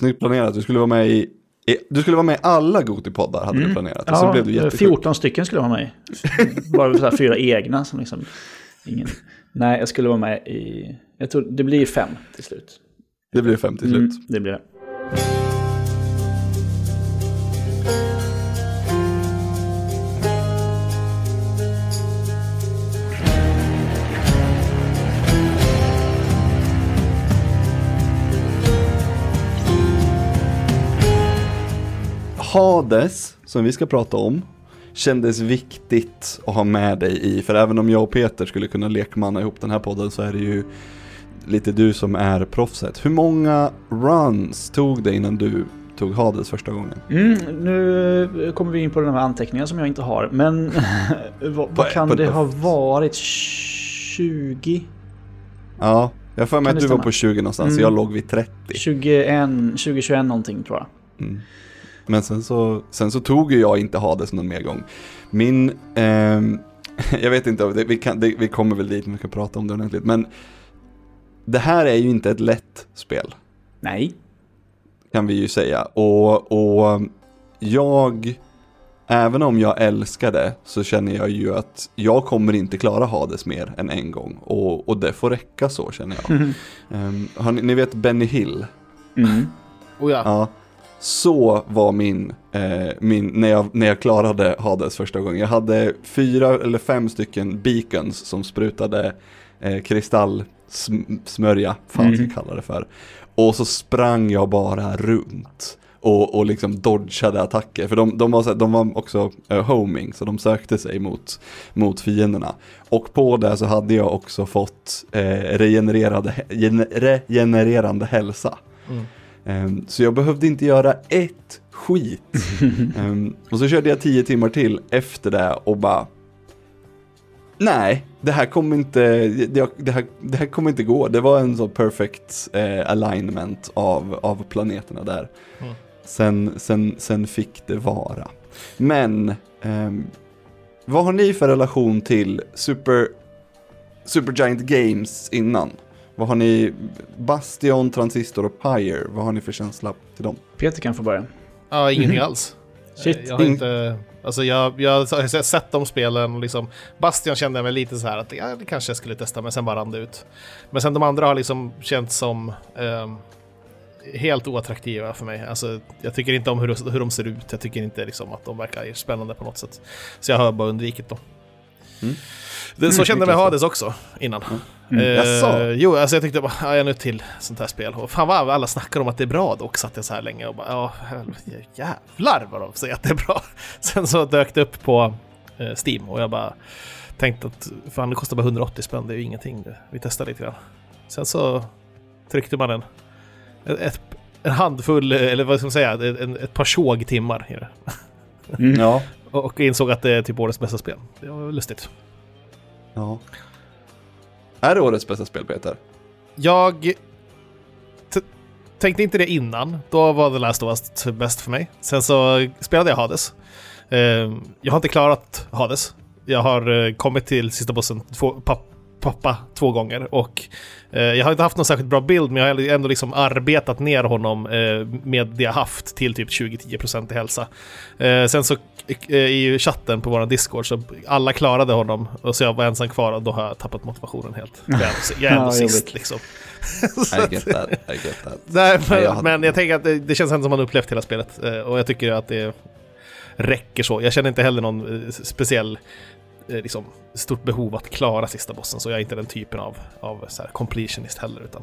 Snyggt planerat, du skulle vara med i, du skulle vara med i alla Gotipoddar hade du planerat. Och så Ja, blev du jättesjuk. 14 stycken skulle vara med i. Bara så fyra egna som liksom ingen... Nej, jag skulle vara med i... Jag tror det blir fem till slut. Det blir fem till Mm, slut. det blir det. Hades, som vi ska prata om, kändes viktigt att ha med dig i. För även om jag och Peter skulle kunna lekmanna ihop den här podden så är det ju lite du som är proffset. Hur många runs tog det innan du tog Hades första gången? Mm, nu kommer vi in på de här anteckningarna som jag inte har. Men vad, vad kan det ha varit? 20? Ja, jag mig Kan att du var på 20 någonstans, Mm. jag låg vid 30. 21, 2021 någonting tror jag. Mm. Men sen så, sen så tog ju jag inte Hades någon mer gång. Min, ehm, jag vet inte, det, vi, kan, det, vi kommer väl dit, vi kan prata om det ordentligt. Men det här är ju inte ett lätt spel, Nej. kan vi ju säga. Och, och jag, även om jag älskar det, så känner jag ju att jag kommer inte klara Hades mer än en gång. Och, och det får räcka så känner jag. Har ni, ni vet Benny Hill? Mm. Oh ja. Ja, så var min, eh, min när, jag, när jag klarade Hades första gången. Jag hade fyra eller fem stycken beacons som sprutade eh, kristallsmörja, fan ska jag kalla det för. Och så sprang jag bara runt. Och, och liksom dodgade attacker, för de, de, var, så, de var också eh, homing, så de sökte sig mot, mot fienderna. Och på det så hade jag också fått eh, regenererade, gen- regenererande hälsa. Ehm, så jag behövde inte göra ett skit. Ehm, och så körde jag tio timmar till efter det och bara Nej, det här kommer inte, det, här, det här kommer inte gå. Det var en så perfect eh, alignment av, av planeterna där. Mm. Sen, sen, sen fick det vara. Men, ehm, vad har ni för relation till Super, Supergiant Games innan? Vad har ni, Bastion, Transistor och Pyre, vad har ni för känsla till dem? Peter kan få börja. Ja, ingenting alls. Shit. Eh, Jag har inte... Alltså jag, jag har sett de spelen och liksom... Bastion kände jag mig lite så här att ja, det kanske jag skulle testa, men sen bara rann det ut. Men sen de andra har liksom känts som ehm, helt oattraktiva för mig. Alltså, jag tycker inte om hur, hur de ser ut. Jag tycker inte liksom att de verkar spännande på något sätt. Så jag har bara undvikit dem. Mm. Det, så Mm, kände jag med. Hades också innan. Mm. Eh, Jaså? jo, alltså jag tyckte bara, ja, jag är nu till sånt här spel. Och fan vad alla snackar om att det är bra dock, satt jag så här länge och bara, ja, jävlar vad de säger att det är bra. Sen så dök det upp på eh, Steam och jag bara tänkte att, fan det kostar bara 180 spänn, det är ju ingenting. Vi testar lite grann. Sen så tryckte man en, ett, en handfull, eller vad ska man säga, en, ett par tjog timmar i det. Mm. Ja. Och, och insåg att det är typ årets bästa spel. Det var lustigt. Ja. Är det årets bästa spel, Peter? Jag tänkte inte det innan. Då var The Last of Us bäst för mig. Sen så spelade jag Hades. Eh, jag har inte klarat Hades. Jag har eh, kommit till sista bossen två, papp, pappa två gånger och eh, jag har inte haft någon särskilt bra bild men jag har ändå liksom arbetat ner honom eh, med det jag haft till typ 20-10% i hälsa. Eh, sen så i chatten på våran Discord så alla klarade honom och så jag var ensam kvar och då har jag tappat motivationen helt. Jag är ändå, jag är ändå Ja, sist liksom. I get that, I get that. Nej, men, jag hade- men jag tänker att det, det känns ändå som man upplevt hela spelet. eh, Och jag tycker att det räcker så. Jag känner inte heller någon eh, speciell eh, liksom, stort behov att klara sista bossen, så jag är inte den typen av, av så här, completionist heller. Utan.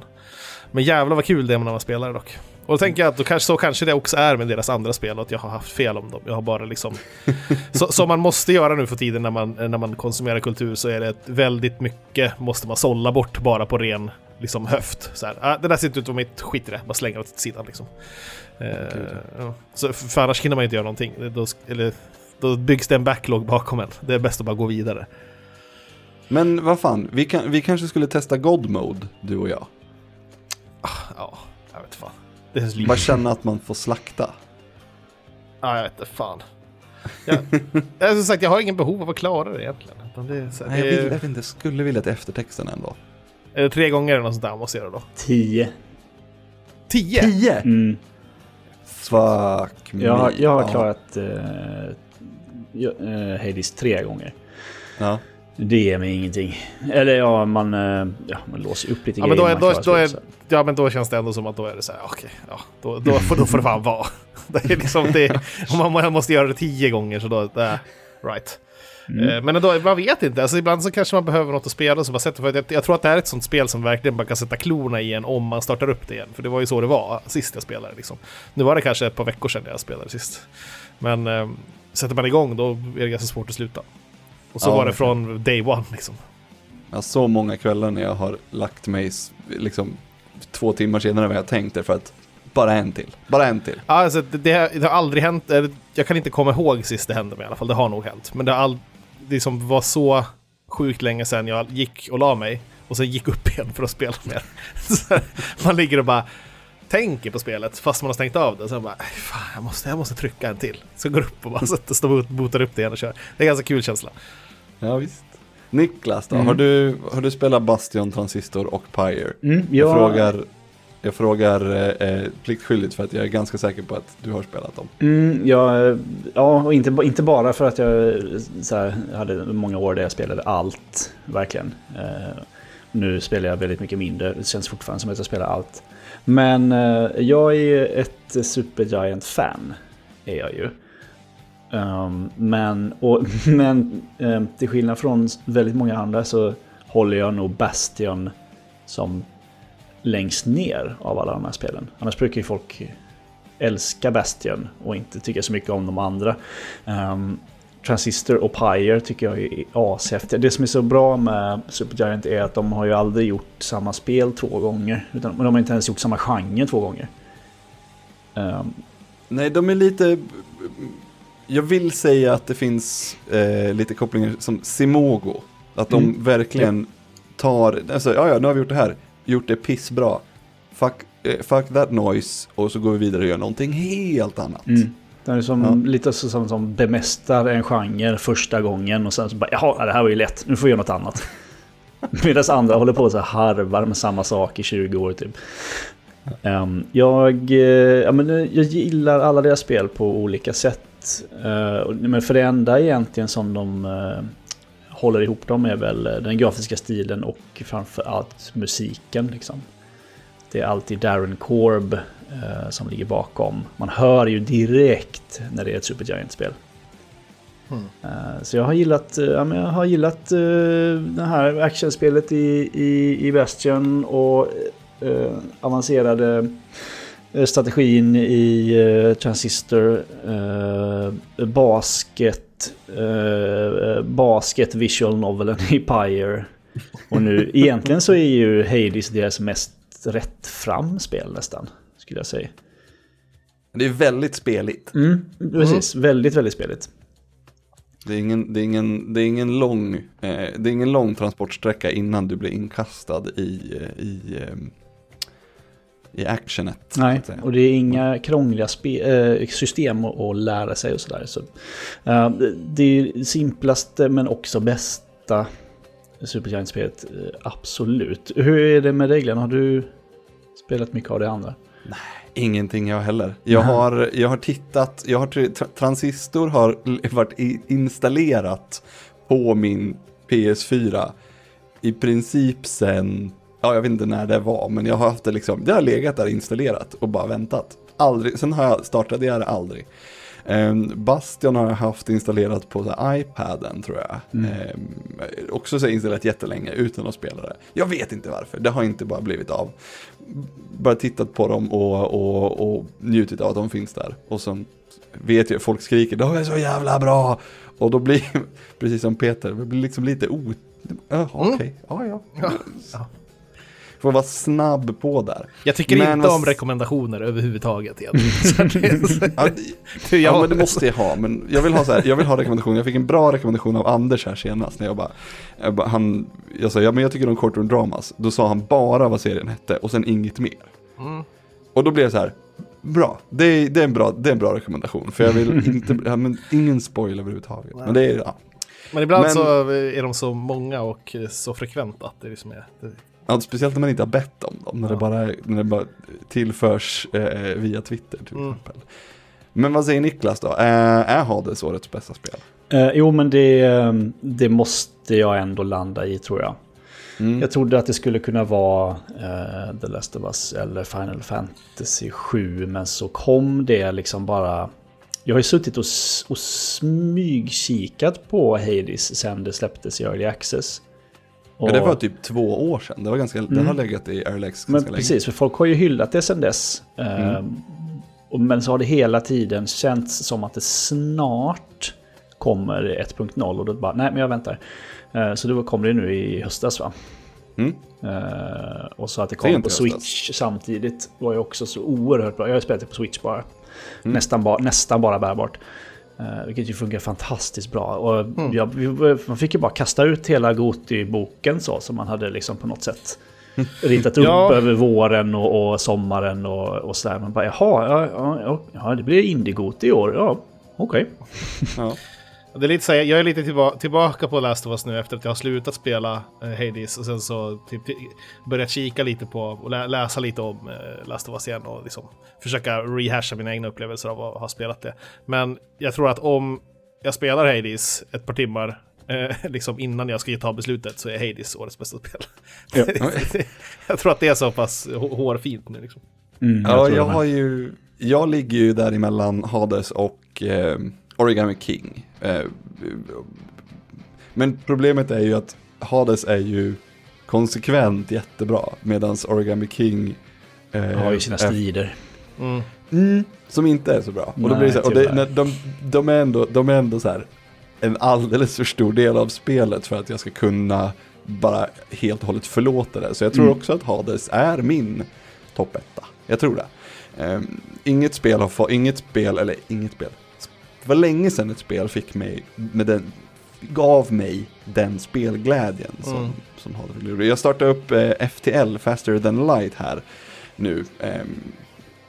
Men jävlar vad kul det är när man spelar dock. Och då tänker jag att då kanske, så kanske det också är med deras andra spel, att jag har haft fel om dem. Jag har bara liksom... så, som man måste göra nu för tiden när man, när man konsumerar kultur så är det väldigt mycket måste man sålla bort bara på ren liksom, höft. Så här, ah, det där ser inte ut som mitt skit i det, bara slänga det åt sidan liksom. Eh, ja. Så för, annars hinner man inte göra någonting. Då, eller, då byggs det en backlog bakom en. Det är bäst att bara gå vidare. Men vad fan, vi, kan, vi kanske skulle testa God Mode, du och jag. Ja, jag vet fan. Bara känna att man får slakta. Ja, jag vet inte fan. Jag, jag, som sagt, jag har ingen behov av att klara det egentligen. Utan det är, så, Nej, jag, vill, jag vet inte, jag skulle vilja till eftertexten ändå. är det tre gånger eller något sånt där man måste göra då. 10. Tio? Tio! Mm. Fuck me. Jag, har- jag har klarat eh, Hades tre gånger. Ja. Det ger mig ingenting. Eller ja, man, eh, ja, man låser upp lite Ja, men grejer. då, är, då, då, är, ja, men då känns det ändå som att då är det så här, okej, ja, då, då, får, då får det fan vara. Det är liksom det, om man- måste göra det tio gånger så då, det, right. Mm. Eh, Men ändå, man vet inte, alltså ibland så kanske man behöver något att spela som bara sätter, för jag, jag tror att det här är ett sånt spel som verkligen bara kan sätta klorna i en om man startar upp det igen. För det var ju så det var sist jag spelade liksom. Nu var det kanske ett par veckor sedan jag spelade sist. Men eh, sätter man igång då är det ganska svårt att sluta. Och så Ja, var det från day one liksom. Har så många kvällar när jag har lagt mig liksom två timmar senare än vad jag tänkte för att bara en till, bara en till. Ja, alltså, det, det, har- det har aldrig hänt, jag kan inte komma ihåg sist det hände mig i alla fall, det har nog hänt. Men det, all, det som var så sjukt länge sedan jag gick och la mig och sen gick upp igen för att spela mer. Så man ligger och bara tänker på spelet fast man har stängt av det. Sen bara, "Aj, fan, jag måste, jag måste trycka en till. Så går upp och bara sätter, står och botar upp det igen och kör. Det är en ganska kul känsla. Ja visst. Niklas då, Mm. har, du, har du spelat Bastion, Transistor och Pyre? Mm, Jag jag, frågar, jag frågar eh, eh, pliktskyldigt för att jag är ganska säker på att du har spelat dem. Mm, jag, ja, och inte, inte bara för att jag här, hade många år där jag spelade allt, verkligen. Eh, nu spelar jag väldigt mycket mindre, det känns fortfarande som att jag spelar allt. Men eh, jag är ett Supergiant-fan, är jag ju. Um, men och, men um, till skillnad från väldigt många andra så håller jag nog Bastion som längst ner av alla de här spelen. Annars brukar ju folk älska Bastion och inte tycka så mycket om de andra. Um, Transistor och Pyre tycker jag är ashäftiga. Det som är så bra med Supergiant är att de har ju aldrig gjort samma spel två gånger. Utan de har inte ens gjort samma genre två gånger. Um, Nej, de är lite... Jag vill säga att det finns eh, lite kopplingar som Simogo. Att de Mm. verkligen tar, alltså, ja ja, nu har vi gjort det här, gjort det pissbra. Fuck, eh, fuck that noise och så går vi vidare och gör någonting helt annat. Mm. Det är som, Ja. lite så som, som bemästrar en genre första gången och sen så bara jaha, det här var ju lätt, nu får vi göra något annat. Medan andra håller på och så harvar med samma sak i 20 år typ. Ehm, jag, eh, ja, men, jag gillar alla deras spel på olika sätt. Eh, men för det enda egentligen som de eh, håller ihop dem är väl eh, den grafiska stilen och framför allt musiken. Liksom. Det är alltid Darren Korb eh, som ligger bakom. Man hör ju direkt när det är ett Supergiant-spel. Mm. Eh, så jag har gillat, eh, jag har gillat eh, det här actionspelet i, i, i Bastion och avancerade strategin i eh, Transistor, eh, basket, eh, basket visual novelen i Pyre. Och nu, egentligen så är ju Hades deras mest rätt fram spel nästan, skulle jag säga. Det är väldigt speligt. Mm, precis, väldigt, väldigt speligt. Det är ingen, det är ingen, det är ingen, lång, eh, det är ingen lång transportsträcka innan du blir inkastad i, eh, i, eh, i actionet. Nej, och det är inga krångliga eh, system att, lära sig och sådär. Så, eh, det- är simplaste men också bästa Supergiant-spelet, eh, absolut. Hur är det med reglerna? Har du spelat mycket av det andra? Ingenting jag heller. Jag har, jag har tittat, jag har, tra- transistor har varit installerat på min PS4 i princip sen, ja jag vet inte när det var, men jag har haft det liksom, det har legat där installerat och bara väntat. Aldrig, sen har jag startat det här aldrig. Um, Bastion har jag haft installerat på här, iPaden tror jag. Ehm, också så installerat jättelänge utan att spela det. Jag vet inte varför, det har inte bara blivit av. Bara tittat på dem och, och, och njutit av att de finns där. Och sen vet jag, folk skriker de är så jävla bra. Och då blir, precis som Peter, det blir liksom lite o... Mm. okej, ja ja. Ja. Ja. Får vara snabb på där. Jag tycker Men inte vad- om rekommendationer överhuvudtaget. Så det- Ja, men det måste jag ha, men jag vill ha så här, jag vill ha rekommendation. Jag fick en bra rekommendation av Anders här senast när jag bara, jag, bara, han, jag sa ja men jag tycker om courtroom dramas. Då sa han bara vad serien hette och sen inget mer. Mm. Och då blev jag så här, bra, det är, det är, en, bra, det är en bra rekommendation. För jag vill inte, ja, men ingen spoil överhuvudtaget. Men det är, ja. Men ibland Men- så är de så många och så frekventa att det liksom är, det Ja, speciellt när man inte har bett om dem, när, Ja. det, bara, när det bara tillförs eh, via Twitter till Mm. exempel. Men vad säger Niklas då? Eh, är Hades årets bästa spel? Eh, jo, men det, eh, det måste jag ändå landa i tror jag. Mm. Jag trodde att det skulle kunna vara eh, The Last of Us eller Final Fantasy 7, men så kom det liksom bara... Jag har ju suttit och, och smygkikat på Hades sen det släpptes i Early Access. Ja, det var typ två år sedan, det, var ganska, det har legat i Men ganska länge. precis, för folk har ju hyllat det sen dess. Eh, och, men så har det hela tiden känts som att det snart kommer 1.0 och då bara, nej men jag väntar. Eh, så då kommer det nu i höstas va? Mm. Eh, och så att det kom inte på höstas. Switch samtidigt var ju också så oerhört bra. Jag har spelat det på Switch bara. Mm. Nästan, ba, nästan bara bärbart. Uh, vilket ju funkar fantastiskt bra. Och Mm. jag, man fick ju bara kasta ut hela Goti-boken så som man hade liksom på något sätt ritat upp Ja. över våren och, och sommaren och, och sådär. Man bara jaha, ja, ja, ja, det blir Indie-Goti i år. Ja, okej. Ja. Det är lite så här, jag är lite tillba tillbaka på Last of Us nu efter att jag har slutat spela eh, Hades och sen så typ, börjat kika lite på och lä läsa lite om eh, Last of Us igen och liksom försöka rehasha mina egna upplevelser av att ha spelat det. Men jag tror att om jag spelar Hades ett par timmar eh, liksom innan jag ska ta beslutet så är Hades årets bästa spel. Ja. jag tror att det är så pass hå- hårfint nu liksom. Mm, Ja, jag har ju, jag ligger ju däremellan Hades och eh, Origami King. Eh, men problemet är ju att Hades är ju konsekvent jättebra, medan Origami King eh, har ju sina strider. Mm. Mm, som inte är så bra. och då Nej, blir det så här, och det, när de, de, är ändå, de är ändå så här en alldeles för stor del av spelet för att jag ska kunna bara helt och hållet förlåta det. Så jag tror Mm. också att Hades är min topp etta. Jag tror det. Ehm, inget spel har fått, inget spel, eller inget spel. Det var länge sedan ett spel fick mig, med den, gav mig den spelglädjen som, Mm. som Hades gjorde. Jag startade upp eh, FTL, Faster than Light här nu. ehm,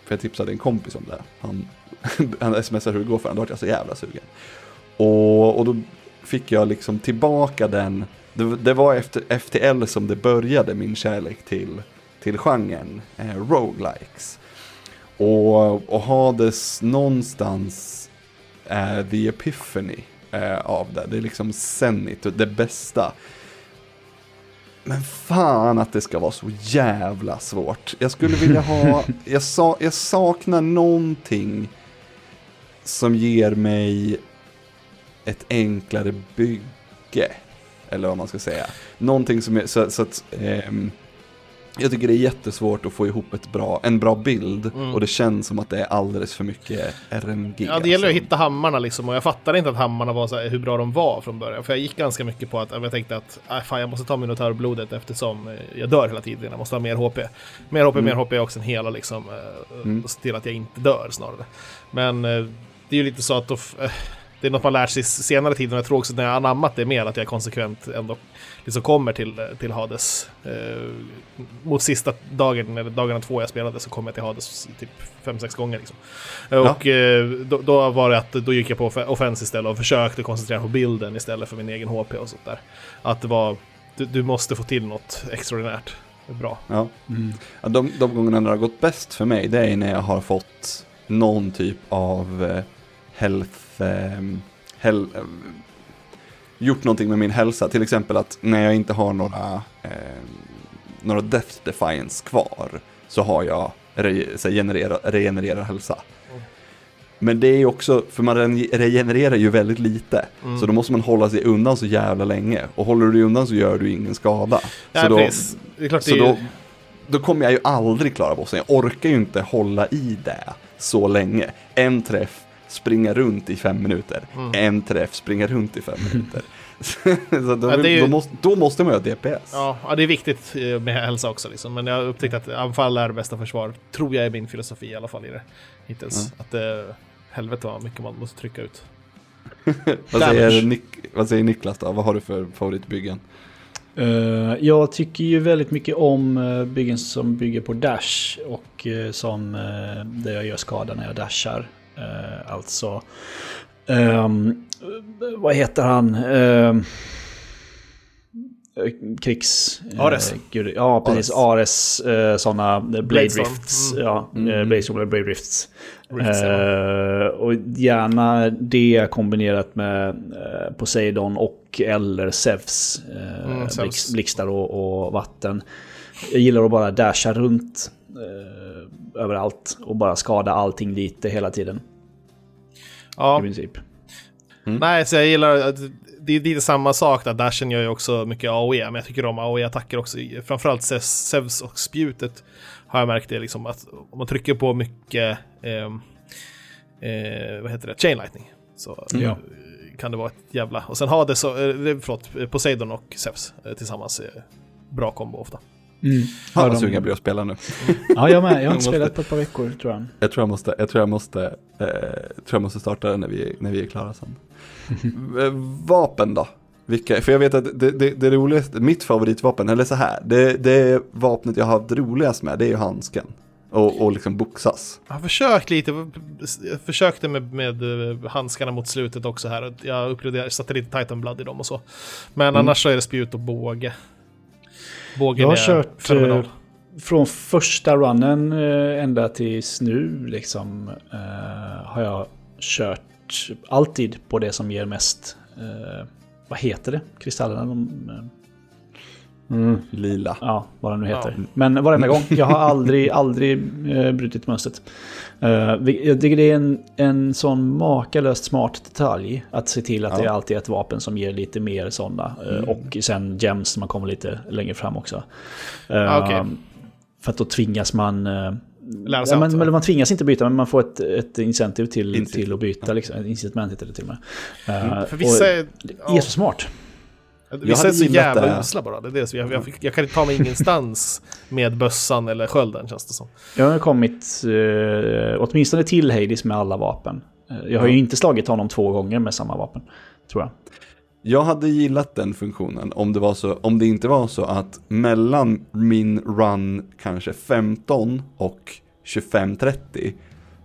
för jag tipsade en kompis om det. Han, han smsade hur det går för honom, då vart jag så jävla sugen. Och, och då fick jag liksom tillbaka den, det, det var efter FTL som det började min kärlek till, till genren, eh, roguelikes. Och, och Hades någonstans är the epiphany eh, av det, det är liksom Zenit, det bästa. Men fan att det ska vara så jävla svårt. Jag skulle vilja ha, jag, sa, jag saknar någonting som ger mig ett enklare bygge. Eller vad man ska säga. Någonting som är, så, så att ehm, jag tycker det är jättesvårt att få ihop ett bra, en bra bild Mm. och det känns som att det är alldeles för mycket RNG. Ja, det gäller att alltså. hitta hammarna liksom. Och jag fattade inte att hammarna var så här, hur bra de var från början. För jag gick ganska mycket på att jag tänkte att äh, fan, jag måste ta minotaur-blodet eftersom eh, jag dör hela tiden. Jag måste ha mer HP. Mer HP, Mm. mer HP är också en hela liksom. eh, Mm. Och se till att jag inte dör snarare. Men eh, det är ju lite så att då, det är något man lärt sig senare tid och jag tror också när jag anammat det mer att jag konsekvent ändå liksom kommer till, eh, till Hades. Eh, mot sista dagen, eller dagarna två jag spelade så kom jag till Hades typ 5-6 gånger. Liksom. Och eh, då, då var det att då gick jag på off- offens istället och försökte koncentrera på bilden istället för min egen HP och sånt där. Att det var, du, du måste få till något extraordinärt. Bra. Ja. Mm. Ja, de, de gångerna det har gått bäst för mig, det är när jag har fått någon typ av eh, health, ehm, hel, eh, gjort någonting med min hälsa. Till exempel att när jag inte har några, eh, några death defiance kvar så har jag re, så generera, regenererar hälsa. Mm. Men det är ju också, för man re- regenererar ju väldigt lite. Mm. Så då måste man hålla sig undan så jävla länge. Och håller du dig undan så gör du ingen skada. Ja, så då, precis. Det är klart det så är då, då kommer jag ju aldrig klara bossen. Jag orkar ju inte hålla i det så länge. En träff, springa runt i fem minuter. Mm. En träff, springa runt i fem minuter. så då, Ja, det är ju- då, måste, då måste man ju ha DPS. Ja, ja, det är viktigt eh, med hälsa också. Liksom. Men jag har upptäckt att anfall är bästa försvar. Tror jag är min filosofi i alla fall i det. Hittills. Att eh, helvete vad mycket man måste trycka ut. vad, säger Nik, vad säger Niklas då? Vad har du för favoritbyggen? Eh, jag tycker ju väldigt mycket om uh, byggen som bygger på dash och eh, som uh, där jag gör skada när jag dashar. Eh, alltså, ehm, vad heter han? Eh, krigs... eh, Ares. gud- ja, precis. Ares, eh, sådana Blade. Rifts. Mm. Ja, mm. Bladestorm eller Blade Rifts. Rifts, ja. Eh, och gärna det kombinerat med eh, Poseidon och eller Zeus. Eh, Mm, blixtar och, och vatten. Jag gillar att bara dasha runt eh, överallt och bara skada allting lite hela tiden. I Ja, princip. nej, så jag gillar att det är lite samma sak där. Dashen gör ju också mycket AOE, men jag tycker om AOE-attacker också. Framförallt Zeus och spjutet har jag märkt det liksom att om man trycker på mycket, ehm, eh, vad heter det, chain lightning, så Ja. eh, kan det vara ett jävla... Och sen ha det så, eh, förlåt, Poseidon och Zeus eh, tillsammans är bra kombo ofta. Mm. Fan vad sugen jag blir att spela nu. Ja, jag med. Jag har Jag inte måste- spelat på ett par veckor tror jag. Jag tror jag måste, jag tror jag måste, eh, tror jag måste starta det när vi, när vi är klara sen. Eh, Vapen då? Vilka, för jag vet att det, det, det roligaste, mitt favoritvapen, eller så här, det, det vapnet jag har haft roligast med, det är ju handsken. Och, och liksom boxas. Jag har försökt lite, jag försökte med, med eh, handskarna mot slutet också här. Jag upplevde, jag satte lite Titan Blood i dem och så. Men Mm. annars så är det spjut och båge. Bågen Jag har kört, fenomenal. eh, Från första runnen eh, ända tills nu liksom eh, har jag kört alltid på det som ger mest. Vad heter det? Kristallerna? De, mm, Lila. ja, vad de nu heter. Ja. Men varenda gång. Jag har aldrig, aldrig eh, brutit mönstret. Vi- jag tycker det är en, en sån makalöst smart detalj. Att se till att Ja. det alltid är ett vapen som ger lite mer sådana. Eh, Mm. Och sen gems när man kommer lite längre fram också. Eh, Ah, okej. För att då tvingas man... eh, Lära sig ja, eller man tvingas inte byta, men man får ett, ett incentive till, Incentive. till att byta. Liksom. Incitament heter det till och med. Mm. För vissa och är, ja, är så smart. Vissa är så jävla det. usla bara. Det är det som jag, jag, jag kan inte ta mig ingenstans med bössan eller skölden känns det som. Jag har kommit eh, åtminstone till Hades med alla vapen. Eh, Jag har ju inte slagit honom två gånger med samma vapen, tror jag. Jag hade gillat den funktionen om det, var så, om det inte var så att mellan min run kanske 15 och 25-30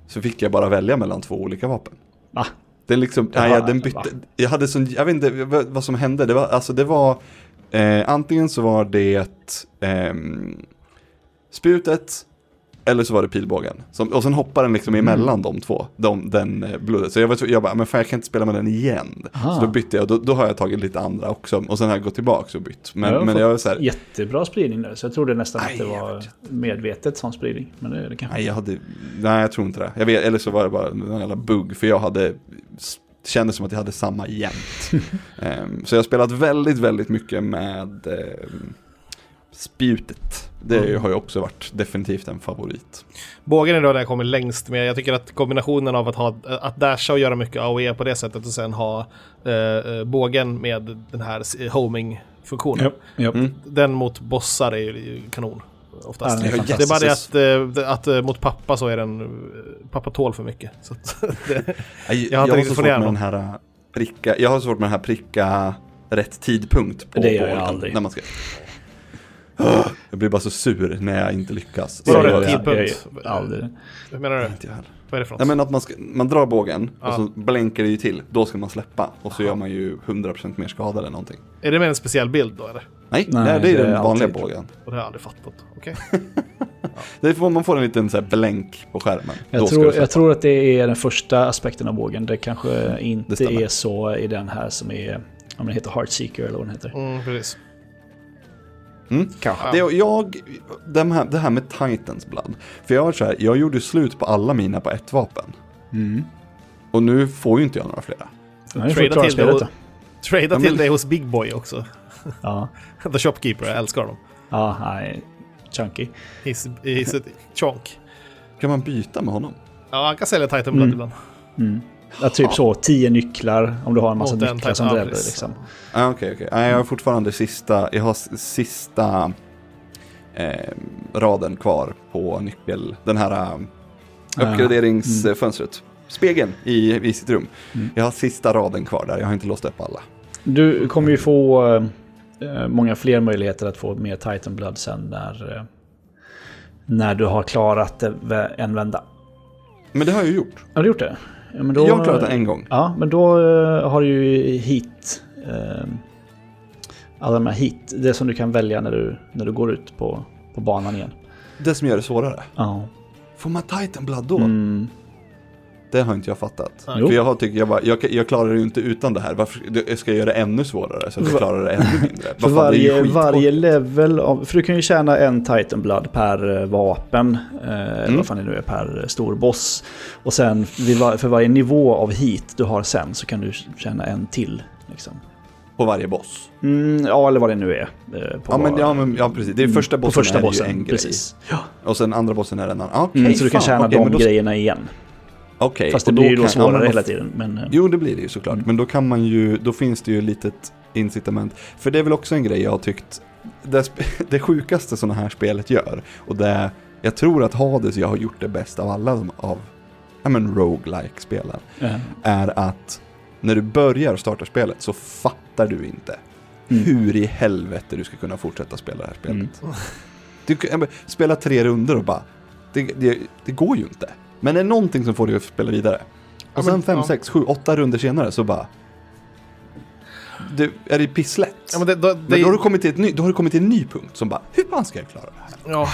så fick jag bara välja mellan två olika vapen. Ah, Är liksom, nej, jag- den bytte, jag hade sån, jag vet inte vad, som hände, det var, alltså det var, eh, antingen så var det ehm, spjutet, eller så var det pilbågen. Som, och sen hoppade den liksom emellan de två, de, den eh, blodet. Så jag var jag bara, men fan jag kan inte spela med den igen. Aha. Så då bytte jag, då, då har jag tagit lite andra också. Och sen har jag gått tillbaka och bytt. Men, Jag men jag var så här, jättebra spridning där, så jag trodde nästan Nej, att det var medvetet sån spridning. Men det, det kanske nej jag hade, nej jag tror inte det. Jag vet, eller så var det bara en jävla bugg, för jag hade, kändes som att jag hade samma jämt. Ehm, så jag har spelat väldigt, väldigt mycket med ehm, spjutet. Det Mm. har ju också varit definitivt en favorit. Bågen är då där jag kommer längst med. Jag tycker att kombinationen av att, ha, att dasha och göra mycket AOE på det sättet och sen ha eh, eh, bågen med den här homing-funktionen. Ja, ja. Mm. Den mot bossar är ju kanon. Oftast. Ja, den är det är bara det att, eh, att eh, mot pappa så är den... Pappa tål för mycket. Så att, det, Jag, har inte riktigt fått med ner den här pricka, jag har svårt med den här pricka rätt tidpunkt på Det gör jag bågen aldrig. När man ska... Jag blir bara så sur när jag inte lyckas. Rätt jag- jag- tidpunkt? Aldrig. hur menar du? Inte jag heller. Vad är det för något? Nej men att man, ska, man drar bågen Ja. och så blänker det ju till, då ska man släppa och så gör man ju 100% mer skada eller någonting. Är det med en speciell bild då eller? Nej, Nej, det, är- det är det är den vanliga alltid. bågen. Och det har jag aldrig fattat. Okej. Det får, man får en liten så här blänk på skärmen. Jag tror, jag tror att det är den första aspekten av bågen. Det kanske inte stämmer. är så i den här som är... Om den heter Heartseeker eller vad den heter. Mm, precis. Mm. Kanske. Det, jag, det, här, det här med Titans Blood. För jag var så här, jag gjorde slut på alla mina på ett vapen. Mm. Och nu får ju inte jag några flera. Trada till det och-. Trada Ja, men- till dig hos Big Boy också. Ja, The Shopkeeper, jag älskar honom. ja nej. Chunky. He's, he's a chonk. Kan man byta med honom? Ja, han kan sälja Titan Blood Mm. ibland. Mm. Ja, typ så, tio nycklar om du har en massa Mot en nycklar som ja, dräller. Liksom. Ah, Okej, okej. Nej, jag har fortfarande sista, jag har sista eh, raden kvar på nyckel, den här eh, uppgraderingsfönstret. Spegeln i, i sitt rum. Mm. Jag har sista raden kvar där, jag har inte låst upp alla. Du kommer ju få eh, många fler möjligheter att få mer Titan Blood sen när, eh, när du har klarat en vända. Men det har jag ju gjort. Har du gjort det? Ja, men då, jag har klarat det en gång. Ja, men då eh, har du ju hit... Eh, alla de här hit, det som du kan välja när du, när du går ut på, på banan igen. Det som gör det svårare. Ja. Får man Titan Blood då? Mm. Det har inte jag fattat. För jag har tyckt, jag, bara, jag, jag klarar det ju inte utan det här. Varför jag ska jag göra det ännu svårare så att jag klarar det ännu mindre? För fan, varje, varje level av, för du kan ju tjäna en Titan Blood per eh, vapen, eh, eller Mm. vad fan det nu är, per stor boss. Och sen var, för varje nivå av hit du har sen så kan du tjäna en till. Liksom. På varje boss. Mm, ja, eller vad det nu är. eh, På Ja men, ja men ja, precis. Det är första på bossen första är bossen, ju en grej. precis. Ja. Och sen andra bossen är en annan. Okej, Mm, så du kan fan, tjäna okej, de då- grejerna igen. Okej, Fast det blir ju då kan- ja, svårare men då- hela tiden. Men, eh, Jo, det blir det ju såklart. Mm. Men då kan man ju, då finns det ju ett litet incitament. För det är väl också en grej jag har tyckt, det, det sjukaste sådana här spelet gör, och det är, jag tror att Hades jag har gjort det bäst av alla av, ja men roguelike spelen eh, är att när du börjar starta spelet så fattar du inte Mm. hur i helvete du ska kunna fortsätta spela det här spelet. Mm. Du ja, spela tre runder och bara, det, det, det går ju inte. Men det är någonting som får dig att spela vidare. Och sen men, fem, ja. sex, sju, åtta runder senare så bara, du, är det pisslätt. Ja, men det, då, det, Men då har, du kommit till ett ny, då har du kommit till en ny punkt som bara, hur fan ska jag klara det här? Ja,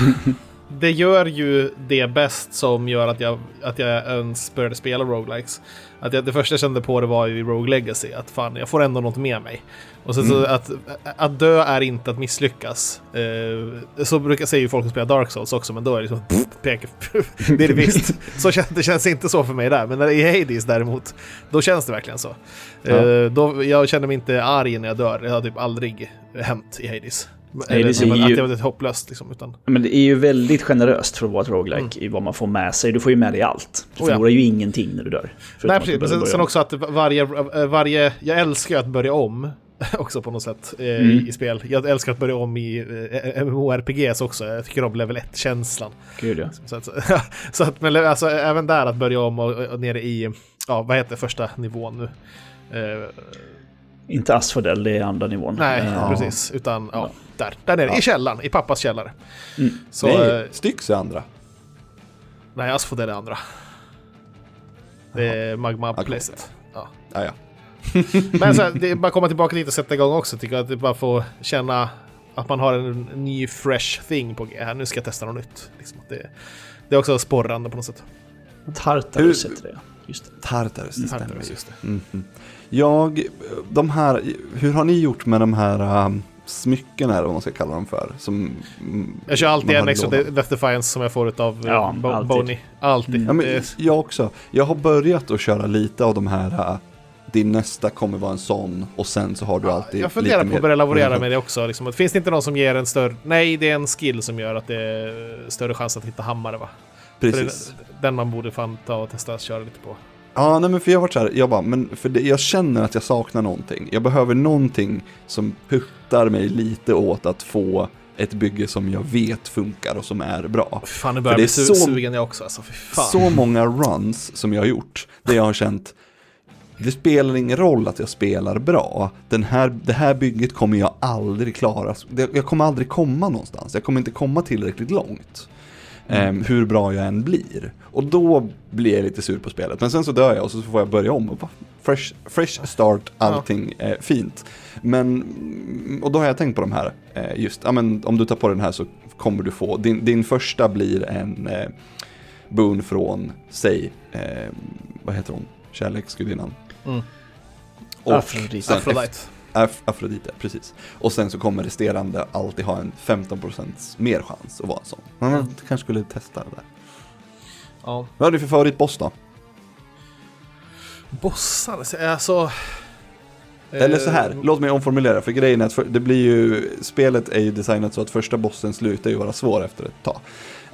det gör ju det bäst som gör att jag, att jag ens började spela roguelikes. Att jag, det första jag kände på det var ju i Rogue Legacy, att fan, jag får ändå något med mig. Och så Mm. att, att dö är inte att misslyckas. Eh, så brukar säga ju folk som spelar Dark Souls också, men då är det liksom pekar, Det är det visst. Så känns, det känns inte så för mig där, men när det är i Hades däremot, då känns det verkligen så. Ja. Eh, då, jag känner mig inte arg när jag dör, det har typ aldrig hänt i Hades. Hades Eller, är att ju- det var hopplöst liksom, utan... Men det är ju väldigt generöst för att vara ett roguelike i vad man får med sig. Du får ju med dig allt. Du Oh ja. förlorar ju ingenting när du dör. Nej, precis. Men sen, sen också att varje, varje... Jag älskar att börja om. Också på något sätt eh, Mm. i spel. Jag älskar att börja om i eh, MMORPGs också. Jag tycker om level 1-känslan. Gud ja. Så att, så att men alltså, även där att börja om och, och nere i, ja vad heter första nivån nu? Eh, Inte Asphodel, det är andra nivån. nej, Eh, precis. Utan ja, Ja. där. Där nere, Ja. i källaren, i pappas källare. Mm. Så, Nej, eh, Styx är andra. nej, Asphodel är andra. Det är magma-placet. Ja. Ja, ja. Men så här, det är bara komma tillbaka dit och sätta igång också. Tycker jag att det bara får känna att man har en ny fresh thing på G. Här, nu ska jag testa något nytt. Liksom, det, det är också sporrande på något sätt. Tartarus heter det. Just det. Tartarus, det stämmer Tartarus, ju. just det. Mhm. Jag, de här, hur har ni gjort med de här um, smyckena eller vad man ska kalla dem för? Som, mm, Jag kör alltid en extra? Death Defiance som jag får av Ja, ja, Bo alltid. Boney. Alltid. Mm. Ja, men jag också. Jag har börjat att köra lite av de här, uh, din nästa kommer vara en sån och sen så har du alltid jag funderar lite på att börja laborera med det också. Liksom. Finns det inte någon som ger en större... Nej, det är en skill som gör att det är större chans att hitta hammare va? Precis. det- Den man borde fan ta och testa att köra lite på. Ja, nej men för jag har varit så här, jag bara, men för det, jag känner att jag saknar någonting. Jag behöver någonting som puttar mig lite åt att få ett bygge som jag vet funkar och som är bra. Fan, nu börjar jag bli så- sugen jag också. Alltså. Så många runs som jag har gjort, där jag har känt, det spelar ingen roll att jag spelar bra. Den här, det här bygget kommer jag aldrig klara. Jag kommer aldrig komma någonstans. Jag kommer inte komma tillräckligt långt. Ehm, hur bra jag än blir. Och då blir jag lite sur på spelet. Men sen så dör jag och så får jag börja om. Och bara, fresh, fresh start, allting är fint. Men, och då har jag tänkt på de här. eh, Just, ja men om du tar på den här så kommer du få, din, din första blir en eh, boon från, säg, eh, vad heter hon? Kärleksgudinnan. Mm. Och Afrodite. Af Afrodite, precis. Och sen så kommer resterande alltid ha en 15% mer chans att vara en sån. Man Mm. kanske skulle testa det där. Ja. Vad är det för favoritboss då? Bossar, alltså... Eller så här, Eh, låt mig omformulera, för grejen är att det blir ju, spelet är ju designat så att första bossen slutar ju vara svår efter ett tag.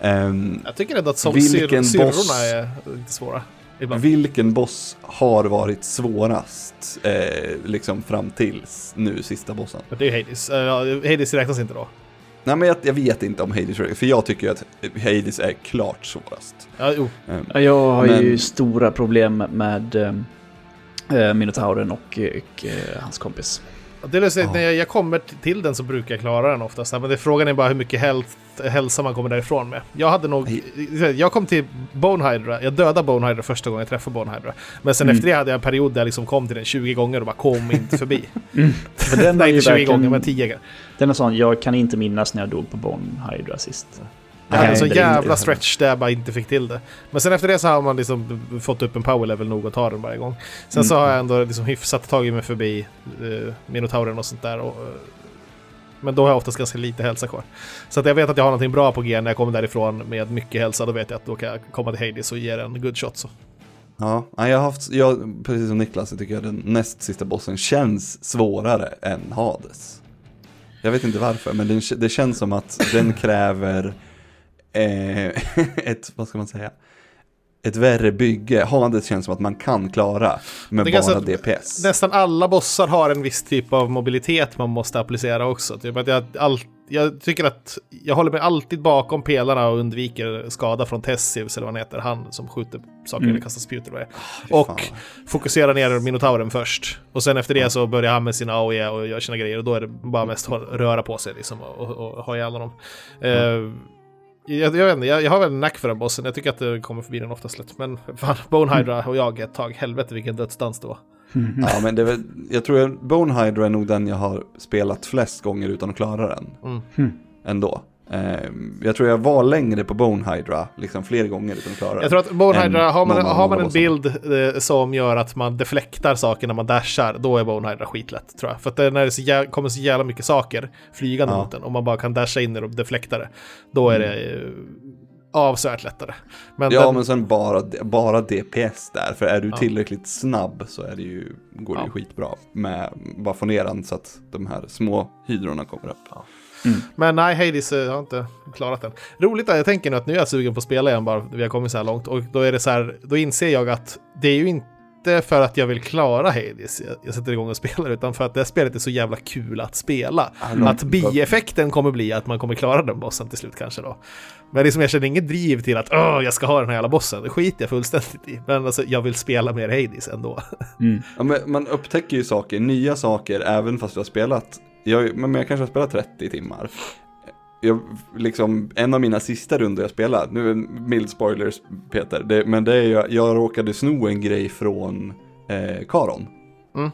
Ehm, Jag tycker ändå att som Vilken syr, boss- syrrorna är lite svåra. Ibland. vilken boss har varit svårast, eh, liksom fram tills nu, sista bossen? Men det är ju Hades. Uh, Hades räknas inte då. Nej men jag, jag vet inte om Hades, för jag tycker ju att Hades är klart svårast. Ja, jo. Ja, Jag har ju Men- stora problem med äh, Minotauren och, och eh, hans kompis. Det är lustigt, när jag, jag kommer till den så brukar jag klara den oftast. Men det, frågan är bara hur mycket häl hälsa man kommer därifrån med. Jag hade nog... Jag kom till Bone Hydra, jag dödade Bone Hydra första gången jag träffade Bone Hydra. Men sen Mm. efter det hade jag en period där jag liksom kom till den 20 gånger och bara kom inte förbi. För den är Nej, inte 20 verkligen- gånger, men 10 gånger. Den är sån, jag kan inte minnas när jag dog på Bone Hydra sist. Jag hade en det inte- jävla stretch där jag bara inte fick till det. Men sen efter det så har man liksom fått upp en power level nog att ta den varje gång. Sen så Mm. har jag ändå liksom hyfsat tagit mig förbi uh, Minotauren och sånt där. Och, eh, men då har jag oftast ganska lite hälsa kvar. Så att jag vet att jag har någonting bra på G när jag kommer därifrån med mycket hälsa. Då vet jag att då kan jag komma till Hades och ge den en good shot. Så. Ja, jag har haft, jag, precis som Niklas, så tycker jag den näst sista bossen känns svårare än Hades. Jag vet inte varför, men den, det känns som att den kräver eh, ett, vad ska man säga, ett värre bygge. Hades känns som att man kan klara med Det bara DPS. Nästan alla bossar har en viss typ av mobilitet man måste applicera också. Typ att jag, all, jag tycker att jag håller mig alltid bakom pelarna och undviker skada från Tessivs eller vad han heter, han som skjuter saker Mm. eller kastar spjut eller vad det är. Fy Och fokuserar ner Minotauren först. Och sen efter det så börjar han med sina AOE och gör sina grejer och då är det bara mest att röra på sig liksom och, och, och ha ihjäl honom. Eh, jag, jag, vet inte, jag, jag har väl en nack för den bossen. Jag tycker att det kommer förbi den oftast lätt. Men fan, Bone Hydra och jag ett tag. Helvete vilken dödsdans det var. Ja, men det är väl, jag tror att Bone Hydra är nog den jag har spelat flest gånger utan att klara den. Mm. Ändå. Eh, jag tror jag var längre på Bone Hydra, liksom fler gånger utan att klara. Jag tror att Bone Hydra, har man, av har man en bild eh, som gör att man deflektar saker när man dashar, då är Bone Hydra skitlätt tror jag. För att det, när det så jä- kommer så jävla mycket saker flygande Ja. mot en, och man bara kan dasha in det och deflekta det, då är det eh, avsevärt lättare. Men, Ja, den, men sen bara, bara DPS där, för är du Ja. tillräckligt snabb så är det ju, går det ju Ja. skitbra med bara få ner den så att de här små hydrorna kommer upp. Men nej, Hades eh, har inte klarat den. Roligt att jag tänker nu att nu är jag sugen på att spela igen bara, vi har kommit så här långt. Och då är det så här, då inser jag att det är ju inte för att jag vill klara Hades jag, jag sätter igång och spelar, utan för att det här spelet är så jävla kul att spela. de- Att bieffekten kommer bli att man kommer klara den bossen till slut kanske då. Men liksom jag känner inget driv till att Åh, jag ska ha den här jävla bossen. Det skiter jag fullständigt i. Men alltså, jag vill spela mer Hades ändå. Mm. Ja, men man upptäcker ju saker, nya saker, även fast du har spelat, jag, men jag kanske har spelat 30 timmar. Jag, liksom, en av mina sista runder jag spelat, nu är det mild spoilers Peter, det, men det är ju, jag råkade sno en grej från eh, Karon. Mm.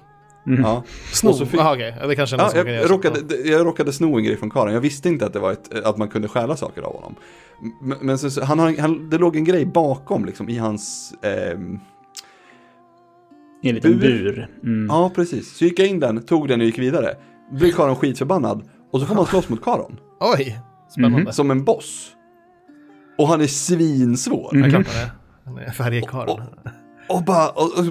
Mm. Ja. Sno, Och så fick- Aha, okej. Ja, det kanske är någon Ja, som jag, kan göra jag, så. råkade, jag råkade sno en grej från Karin. Jag visste inte att, det var ett, att man kunde stjäla saker av honom. Men, men så, han har, han, det låg en grej bakom liksom, i hans... ehm, I en liten Bur. bur. Mm. ja, precis. Så gick jag in den, tog den och gick vidare. Blev Karon skitförbannad. Och så får man slåss mot Karon. Oj, spännande. Mhm. Som en boss. Och han är svinsvår. Mm. Jag han är. Han är färgkarlen. Och- Och bara... Och, och,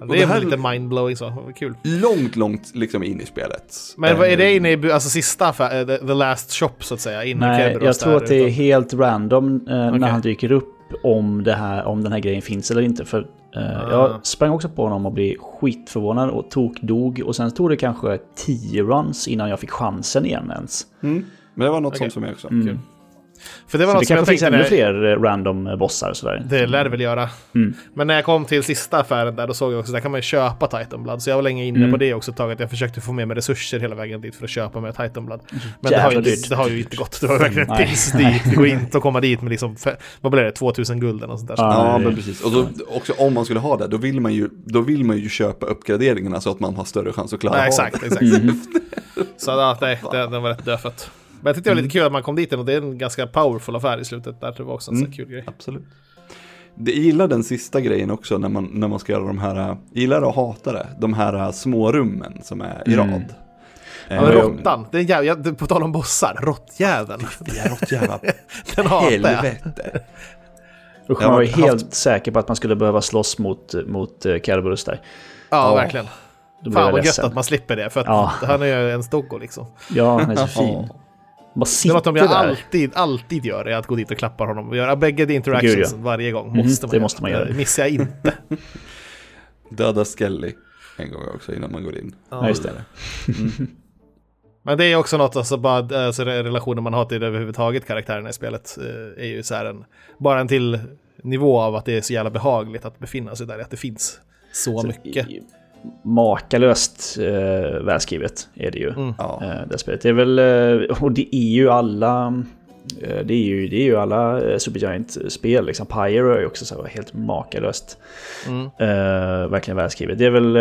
och, Det är här väl lite mindblowing så. Kul. långt, långt liksom in i spelet. Men vad är det Eh, inne i, alltså sista, eh, the, the last shop så att säga? Nej, jag tror att det är helt random eh, Okej. när han dyker upp om, det här, om den här grejen finns eller inte. För eh, Ah. jag sprang också på honom och blev skitförvånad och tokdog. Och sen tog det kanske 10 runs innan jag fick chansen igen ens. Mm. Men det var något Okej. sånt för mig också. Mm. För det var Så det något jag kanske finns tänkte ännu när, fler eh, random eh, bossar sådär. Det lär det väl göra. Mm. Men när jag kom till sista affären där, då såg jag också där kan man ju köpa Titanblood. Så jag var länge inne Mm. på det också ett tag, att jag försökte få med mig resurser hela vägen dit för att köpa med Titanblood. Men det har, ju inte, det har ju inte gått. Det var verkligen ett piss dit. Det går inte att komma dit med liksom, vad blir det, 2000 gulden och sånt där. Ja. Men det- precis. Och då, också om man skulle ha det, då vill man ju, då vill man ju köpa uppgraderingarna så att man har större chans att klara Nej, av exakt, det. exakt. Mm. Så ja, nej, den, den var rätt dödfött. Men jag tyckte det var lite kul att man kom dit och det är en ganska powerful affär i slutet där. Det var också en Mm. kul grej. Absolut. Det, jag gillar den sista grejen också när man, när man ska göra de här, gillar och hatar det, de här små rummen som är i Mm. rad. Ja, men råttan, det är jävla, på tal om bossar, råttjäveln. Det är något jävla Den hatar jag. helvete. Usch, man var ju haft- helt säker på att man skulle behöva slåss mot, mot uh, Kerberos där. Ja, Ja. verkligen. Fan vad gött att man slipper det, för att Ja. han är ju en stoggo liksom. Ja, han är så fin. Bara Det är sitter något som jag där. alltid, alltid gör, är att gå dit och klappa honom. Och göra bägge interactions Gud, ja. varje gång. Mhm, Måste man det göra. måste man göra. Det missar jag inte. Döda Skelly en gång också innan man går in. Ja, just det. Men det är också något, alltså bara alltså, re- relationen man har till överhuvudtaget karaktärerna i spelet eh, är ju så här en, bara en till nivå av att det är så jävla behagligt att befinna sig där, att det finns så, mycket. I- makalöst eh, välskrivet är det ju. Mm. Eh, det spelet. Det är väl, eh, och det är ju alla, eh, det är ju, det är ju alla eh, Supergiant-spel. Liksom. Pyro är ju också så här helt makalöst. Mm. Eh, verkligen välskrivet. Det är väl,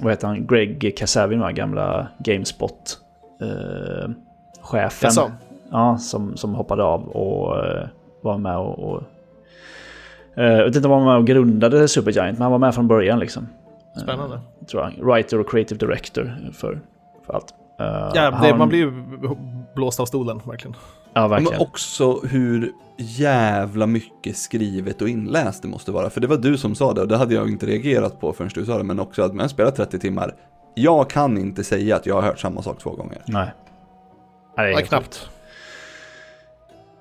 vad heter han, Greg Kasavin, va? gamla Gamespot-chefen. Jaså? Ja, som, som hoppade av och var med och... och jag vet inte om han var med och grundade Supergiant, men han var med från början liksom. Eh, Spännande. tror jag. Writer och creative director för, för allt. Eh, Ja, det, han- man blir ju blåst av stolen, verkligen. Ja, Men verkligen. också hur jävla mycket skrivet och inläst det måste vara. För det var du som sa det och det hade jag inte reagerat på förrän du sa det. Men också att man spelar 30 timmar. Jag kan inte säga att jag har hört samma sak två gånger. Nej. Nej, det är Ja, knappt.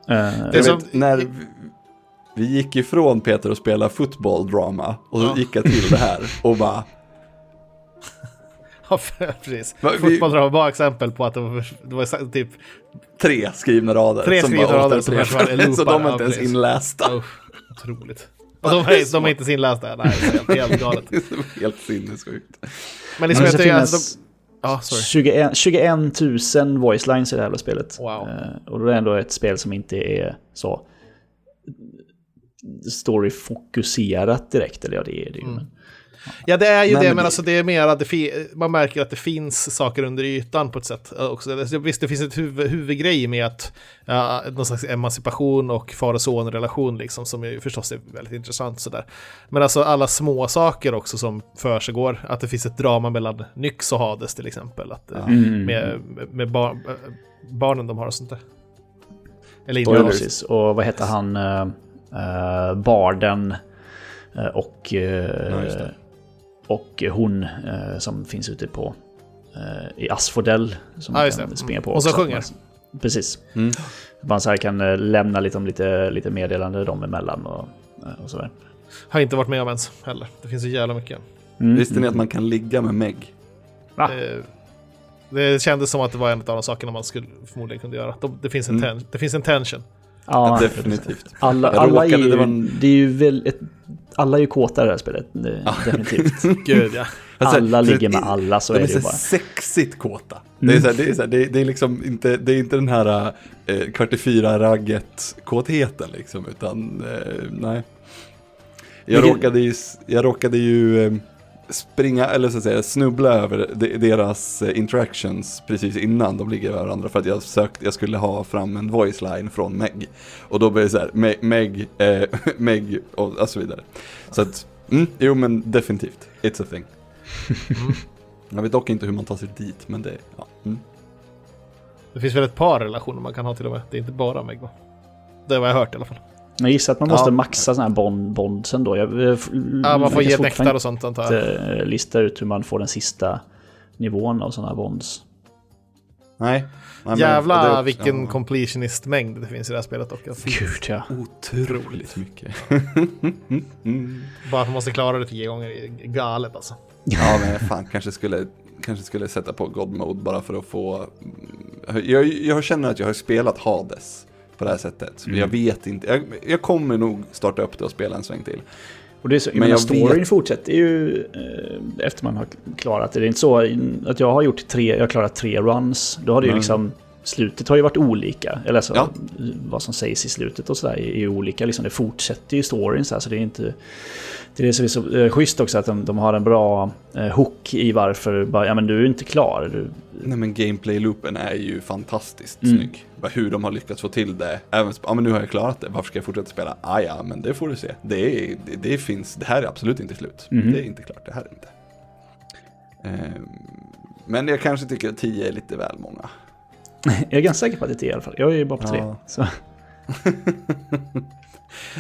Eh, Det är som- vet, när vi, gick ifrån Peter och spela fotbolldrama och så Ja. gick jag till det här och bara Ja, precis. Va, vi- Fotboll var bara exempel på att det var, det var typ... tre skrivna rader. Tre skrivna bara rader som kanske var Så de är inte ja, ens precis. inlästa. Usch, otroligt. Och de, är, de är inte inlästa. Nej, det är helt, helt galet. Helt sinnessjukt. Men liksom, Men jag det tycker, ja, sorry. 21, 21 000 voice lines i det här spelet. Wow. Eh, och då är det ändå ett spel som inte är så story-fokuserat direkt. Eller ja, det är det ju. Mm. Ja, det är ju Nej, det, men det- alltså det är mer att det man märker att det finns saker under ytan på ett sätt också. Alltså, Visst, det finns ett huvud, huvudgrej med att ja, någon slags emancipation och far och son-relation liksom, som ju förstås är väldigt intressant sådär. Men alltså alla små saker också som försiggår, att det finns ett drama mellan Nyx och Hades till exempel, att, eh, Mm. med, med bar, eh, barnen de har och sånt där. Eller Ja, inte precis. Och vad heter han? Uh, uh, Barden eh, och, eh, Ja, det. och hon eh, som finns ute på eh, i Asphodel. Som Ja, kan det. springa på. Och så sjunger. Precis. Mm. Man så här kan eh, lämna lite, om lite, lite meddelande dem emellan och, eh, och sådär. Har inte varit med om ens heller. Det finns så jävla mycket. Mm. Visste ni att man kan ligga med Meg? Va? Eh, Det kändes som att det var en av de sakerna man skulle förmodligen kunde göra. De, det, finns en Mm. ten, det finns en tension. Ja, Definitivt. Alla, alla, är råkade- ju, det det, var en- är ju väl ett, alla är ju kåta i det här spelet. det- Definitivt. Gud ja. Alltså, alla för ligger med alla, så de är är det så ju bara. sexigt kåta. Det, är så här, det, är så här, det, är, det är liksom inte, det är inte den här eh, kvart i fyra ragget kåtheten liksom, utan eh, nej. Jag Vilken- råkade ju, jag råkade ju eh, springa, eller så att säga snubbla över de, deras eh, interactions precis innan de ligger varandra för att jag sökte, jag skulle ha fram en voice line från Meg. Och då blev det så här, Me- Meg, eh, Meg och, och så vidare. Så att, mm, jo men definitivt, it's a thing. Jag vet dock inte hur man tar sig dit, men det, ja. Mm. Det finns väl ett par relationer man kan ha till och med. Det är inte bara Meg va? Det har jag hört i alla fall. Jag gissar att man måste Ja. maxa sådana här bond, bondsen då. Jag, jag, Ja, man får ge nektar och sånt antar jag. inte lista ut hur man får den sista nivån av sådana här bonds. Nej. Nej, Jävla vilken ja, completionist-mängd det finns i det här spelet dock. Alltså. Gud ja. Otroligt mycket. mm. Bara att man måste klara det tio gånger är galet alltså. Ja, men fan, kanske skulle, kanske skulle sätta på God Mode bara för att få... Jag, jag känner att jag har spelat Hades på det här sättet. Mm. Jag vet inte, jag, jag kommer nog starta upp det och spela en sväng till. Och det är så, Men men jag storyn vet- fortsätter ju eh, efter man har klarat det. Det är inte så att jag har gjort tre, jag har klarat tre runs. Då har det ju liksom, slutet har ju varit olika. Eller alltså, Ja. vad som sägs i slutet och sådär är ju olika. Liksom, det fortsätter ju storyn så här, så det är inte... Det är det som är så eh, schysst också, att de, de har en bra eh, hook i varför, bara, ja men du är inte klar. Du, Nej men gameplay-loopen är ju fantastiskt Mm. snygg. Hur de har lyckats få till det. Även, ja men nu har jag klarat det, varför ska jag fortsätta spela? Ah, ja, men det får du se. Det, är, det, det finns, det här är absolut inte slut. Mhm. Det är inte klart, det här är inte. Ehm, men jag kanske tycker att 10 är lite väl många. jag är ganska säker på att det är tio i alla fall. Jag är ju bara på tre. Ja. Så.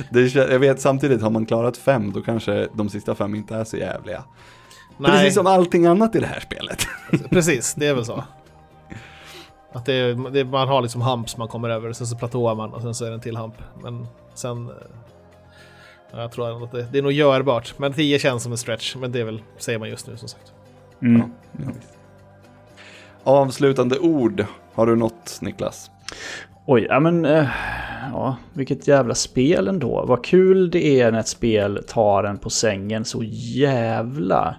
Det, kän- jag vet samtidigt, har man klarat fem då kanske de sista fem inte är så jävliga. Nej, Precis som allting annat i det här spelet. precis. Det är väl så. Att det, det, man har liksom humps man kommer över, sen så platåar man och sen så är det en till hump. Men sen... eh, ja, Jag tror att det, det är nog görbart. Men 10 känns som en stretch, men det är väl, säger man just nu som sagt. Mm. Ja, ja. Avslutande ord, har du något Niklas? Oj, ja men... eh, ja, vilket jävla spel ändå. Vad kul det är när ett spel tar en på sängen så jävla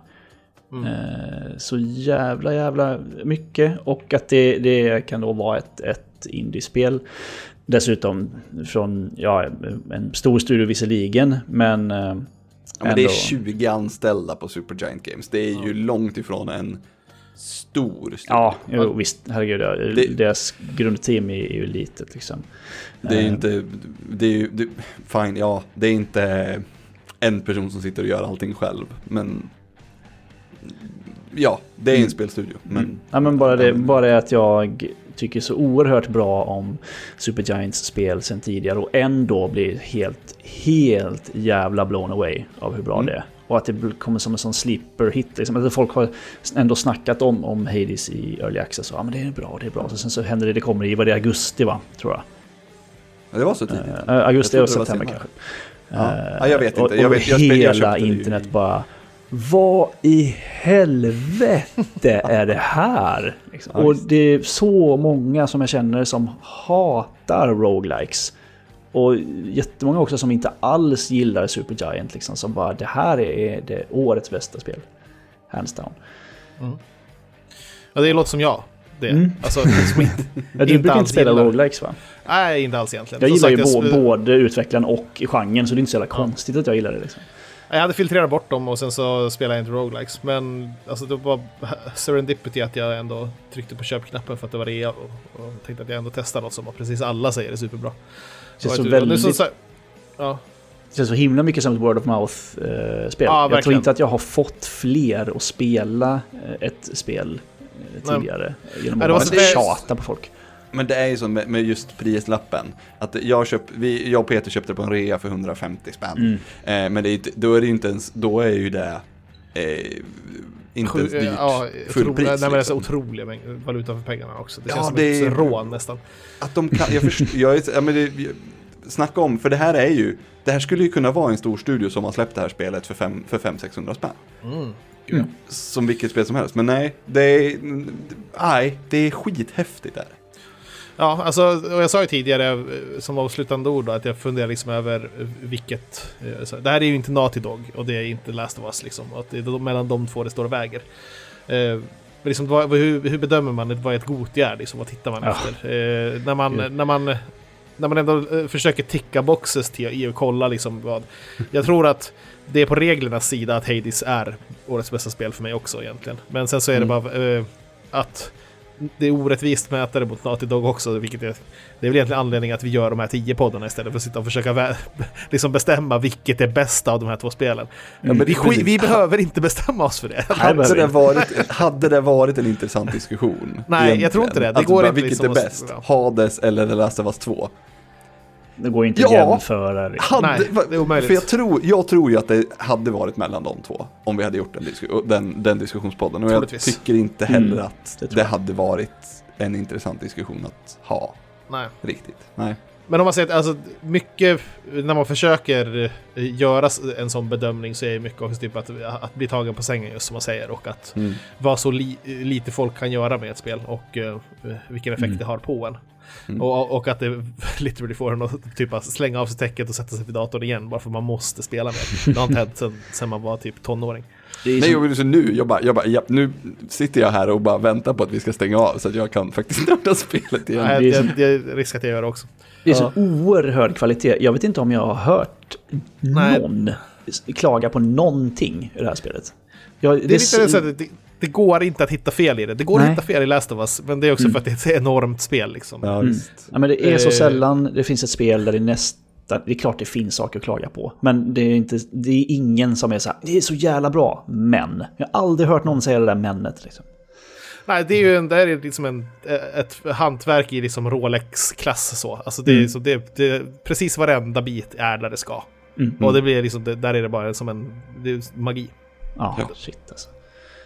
Mm. Eh, så jävla jävla mycket. Och att det, det kan då vara ett, ett indiespel. Dessutom från ja, en stor studio visserligen, men... Eh, ja, men det är 20 anställda på Supergiant Games. Det är ju långt ifrån en stor studio. Ja, jo, visst. Herregud. Det, deras grundteam är ju litet liksom. Det är ju inte... Det är ju... Det, fine, ja. Det är inte en person som sitter och gör allting själv. Men ja, det är en mm. spelstudio. Men, mm. ja, men bara, det, bara det att jag tycker så oerhört bra om Supergiants spel sen tidigare och ändå blir helt, helt jävla blown away av hur bra mm. det är. Och att det kommer som en sån sleeper hit. Liksom. Att folk har ändå snackat om, om Hades i Early Access. Ja, men det är bra, det är bra. Så sen så händer det, det kommer i, vad det är, augusti va? Tror jag. Ja, det var så tidigt? Uh, augusti och september kanske. Ja. Uh, jag vet inte. Jag vet, jag hela internet bara vad i helvete är det här? Och det är så många som jag känner som hatar roguelikes. Och jättemånga också som inte alls gillar Supergiant. Liksom, som bara, det här är det årets bästa spel. Hands down. Mm. Ja, det låter som jag. Det. Mm. Alltså, ja, du brukar inte spela roguelikes va? Nej, inte alls egentligen. Jag gillar ju både utvecklaren och genren, så det är inte så jävla ja. konstigt att jag gillar det. Liksom. Jag hade filtrerat bort dem och sen så spelade jag inte roguelikes. Men alltså, det var serendipity att jag ändå tryckte på köpknappen för att det var rea och, och tänkte att jag ändå testar något som precis alla säger är superbra. Känns så väldigt... Så, så, ja. Det känns så himla mycket som ett word of mouth-spel. Ja, jag tror inte att jag har fått fler att spela eh, ett spel eh, tidigare. Nej. Genom att bara tjata på folk. Men det är ju så med, med just prislappen. Att jag, köp, vi, jag och Peter köpte det på en rea för 150 spänn. Mm. Eh, men det då är det inte ens, då är ju det eh, inte ens dyrt ja, fullpris. Nej, men det är så otroliga valuta för pengarna också. Det känns ja, som det ett rån nästan. Att de kan, jag förstår, jag, ja, men det, snacka om, för det här är ju, det här skulle ju kunna vara en stor studio som har släppt det här spelet för 500-600 spänn. Mm. Mm. Som vilket spel som helst, men nej, det är, nej, det är skithäftigt där. Ja, alltså, och jag sa ju tidigare eh, som avslutande ord då, att jag funderar liksom över vilket... Eh, det här är ju inte Naughty Dog och det är inte Last of Us liksom. Att det är mellan de två det står och väger. Eh, liksom, vad, hur, hur, bedömer man vad ett Goti är? Liksom, vad tittar man ja. efter? Eh, när, man, mm. när, man, när man ändå eh, försöker ticka boxes till i och kolla liksom vad... Jag tror att det är på reglernas sida att Hades är årets bästa spel för mig också egentligen. Men sen så är det mm. bara eh, att det är orättvist mätare mot Naughty Dog också, vilket är, det är väl egentligen anledningen att vi gör de här tio poddarna istället för att sitta och försöka liksom bestämma vilket är bästa av de här två spelen. Mm. Ja, vi, vi, behöver inte bestämma oss för det. Hade det varit, hade det varit en intressant diskussion? Nej, egentligen? jag tror inte det. Det alltså, går inte vilket liksom är bäst? Hades eller The Last of Us 2? Det går inte att ja, jämföra. Hade, Nej, det är omöjligt. För jag tror, jag tror ju att det hade varit mellan de två. Om vi hade gjort den, disku, den, den diskussionspodden. Och jag tycker inte heller mm, att det, det hade varit en intressant diskussion att ha. Nej. Riktigt. Nej. Men om man säger att alltså, mycket, när man försöker eh, göra en sån bedömning så är det mycket också typ att, att bli tagen på sängen just som man säger och att mm. vad så li, lite folk kan göra med ett spel och uh, vilken effekt mm. det har på en. Mm. Och, och, att det literally får en att typ slänga av sig täcket och sätta sig vid datorn igen bara för man måste spela med. Det har inte hänt sen, sen man var typ tonåring. Nej, jag, så nu, jag bara, jag bara, ja, nu sitter jag här och bara väntar på att vi ska stänga av så att jag kan faktiskt nörda spelet igen. Nej, det, det är risk att jag gör det också. Det är så ja. oerhörd kvalitet. Jag vet inte om jag har hört någon Nej. klaga på någonting i det här spelet. Jag, det, det, är lite så att det, det, går inte att hitta fel i det. Det går Nej. att hitta fel i Last of Us, men det är också mm. för att det är ett enormt spel. Liksom. Ja, mm. ja, men det är så eh. sällan det finns ett spel där det nästan... Det är klart det finns saker att klaga på. Men det är, inte, det är ingen som är så här, det är så jävla bra, men. Jag har aldrig hört någon säga det där mennet. Liksom. Nej, det är ju en, det är liksom en, ett hantverk i liksom Rolex-klass. Så. Alltså det, mm. så det, det, precis varenda bit är där det ska. Mm. Och det blir liksom, det, där är det bara som en det är magi. Ja, ja. shit alltså.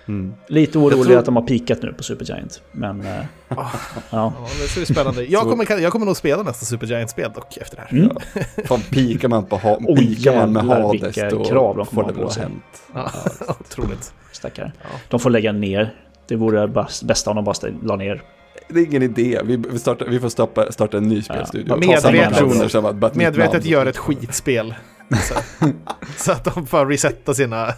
Mm. Lite orolig tror... att de har pikat nu på Supergiant. Men... Äh, ja. ja, det ser spännande Jag kommer, jag kommer nog spela nästa Supergiant-spel dock efter det här. Mm. Fan, pikar man, på ha, pikar man med Hades då krav de får det ha hänt. Ja, otroligt. Stackare. Ja. De får lägga ner det vore bästa om de bara la ner. Det är ingen idé. Vi, startar, vi får stoppa, starta en ny spelstudio. Ja. Medvetet, medvetet gör ett skitspel. Så, så, att de får resetta sina...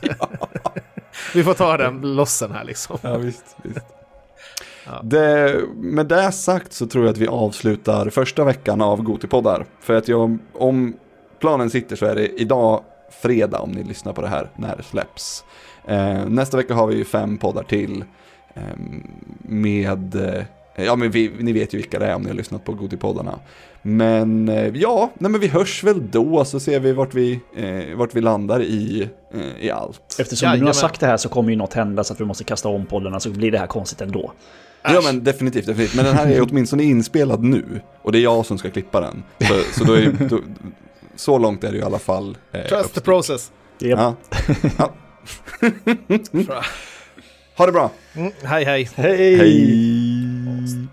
Vi får ta den lossen här liksom. Ja, visst, visst. Det, med det sagt så tror jag att vi avslutar första veckan av Gotipoddar. För att jag, om planen sitter så är det idag fredag om ni lyssnar på det här när det släpps. Eh, nästa vecka har vi ju fem poddar till eh, med, eh, ja men vi, ni vet ju vilka det är om ni har lyssnat på Gotipoddarna. Men eh, ja, nej men vi hörs väl då så ser vi vart vi, eh, vart vi landar i, eh, i allt. Eftersom du nu har sagt det här så kommer ju något hända så att vi måste kasta om poddarna så blir det här konstigt ändå. Ja men definitivt, definitivt. Men den här är åtminstone inspelad nu. Och det är jag som ska klippa den. Så, så, då är, då, så långt är det ju i alla fall. Eh, Trust the upp- process. Japp. Ja. ja. Ha det bra. Mm, hej hej. Hej! Hej!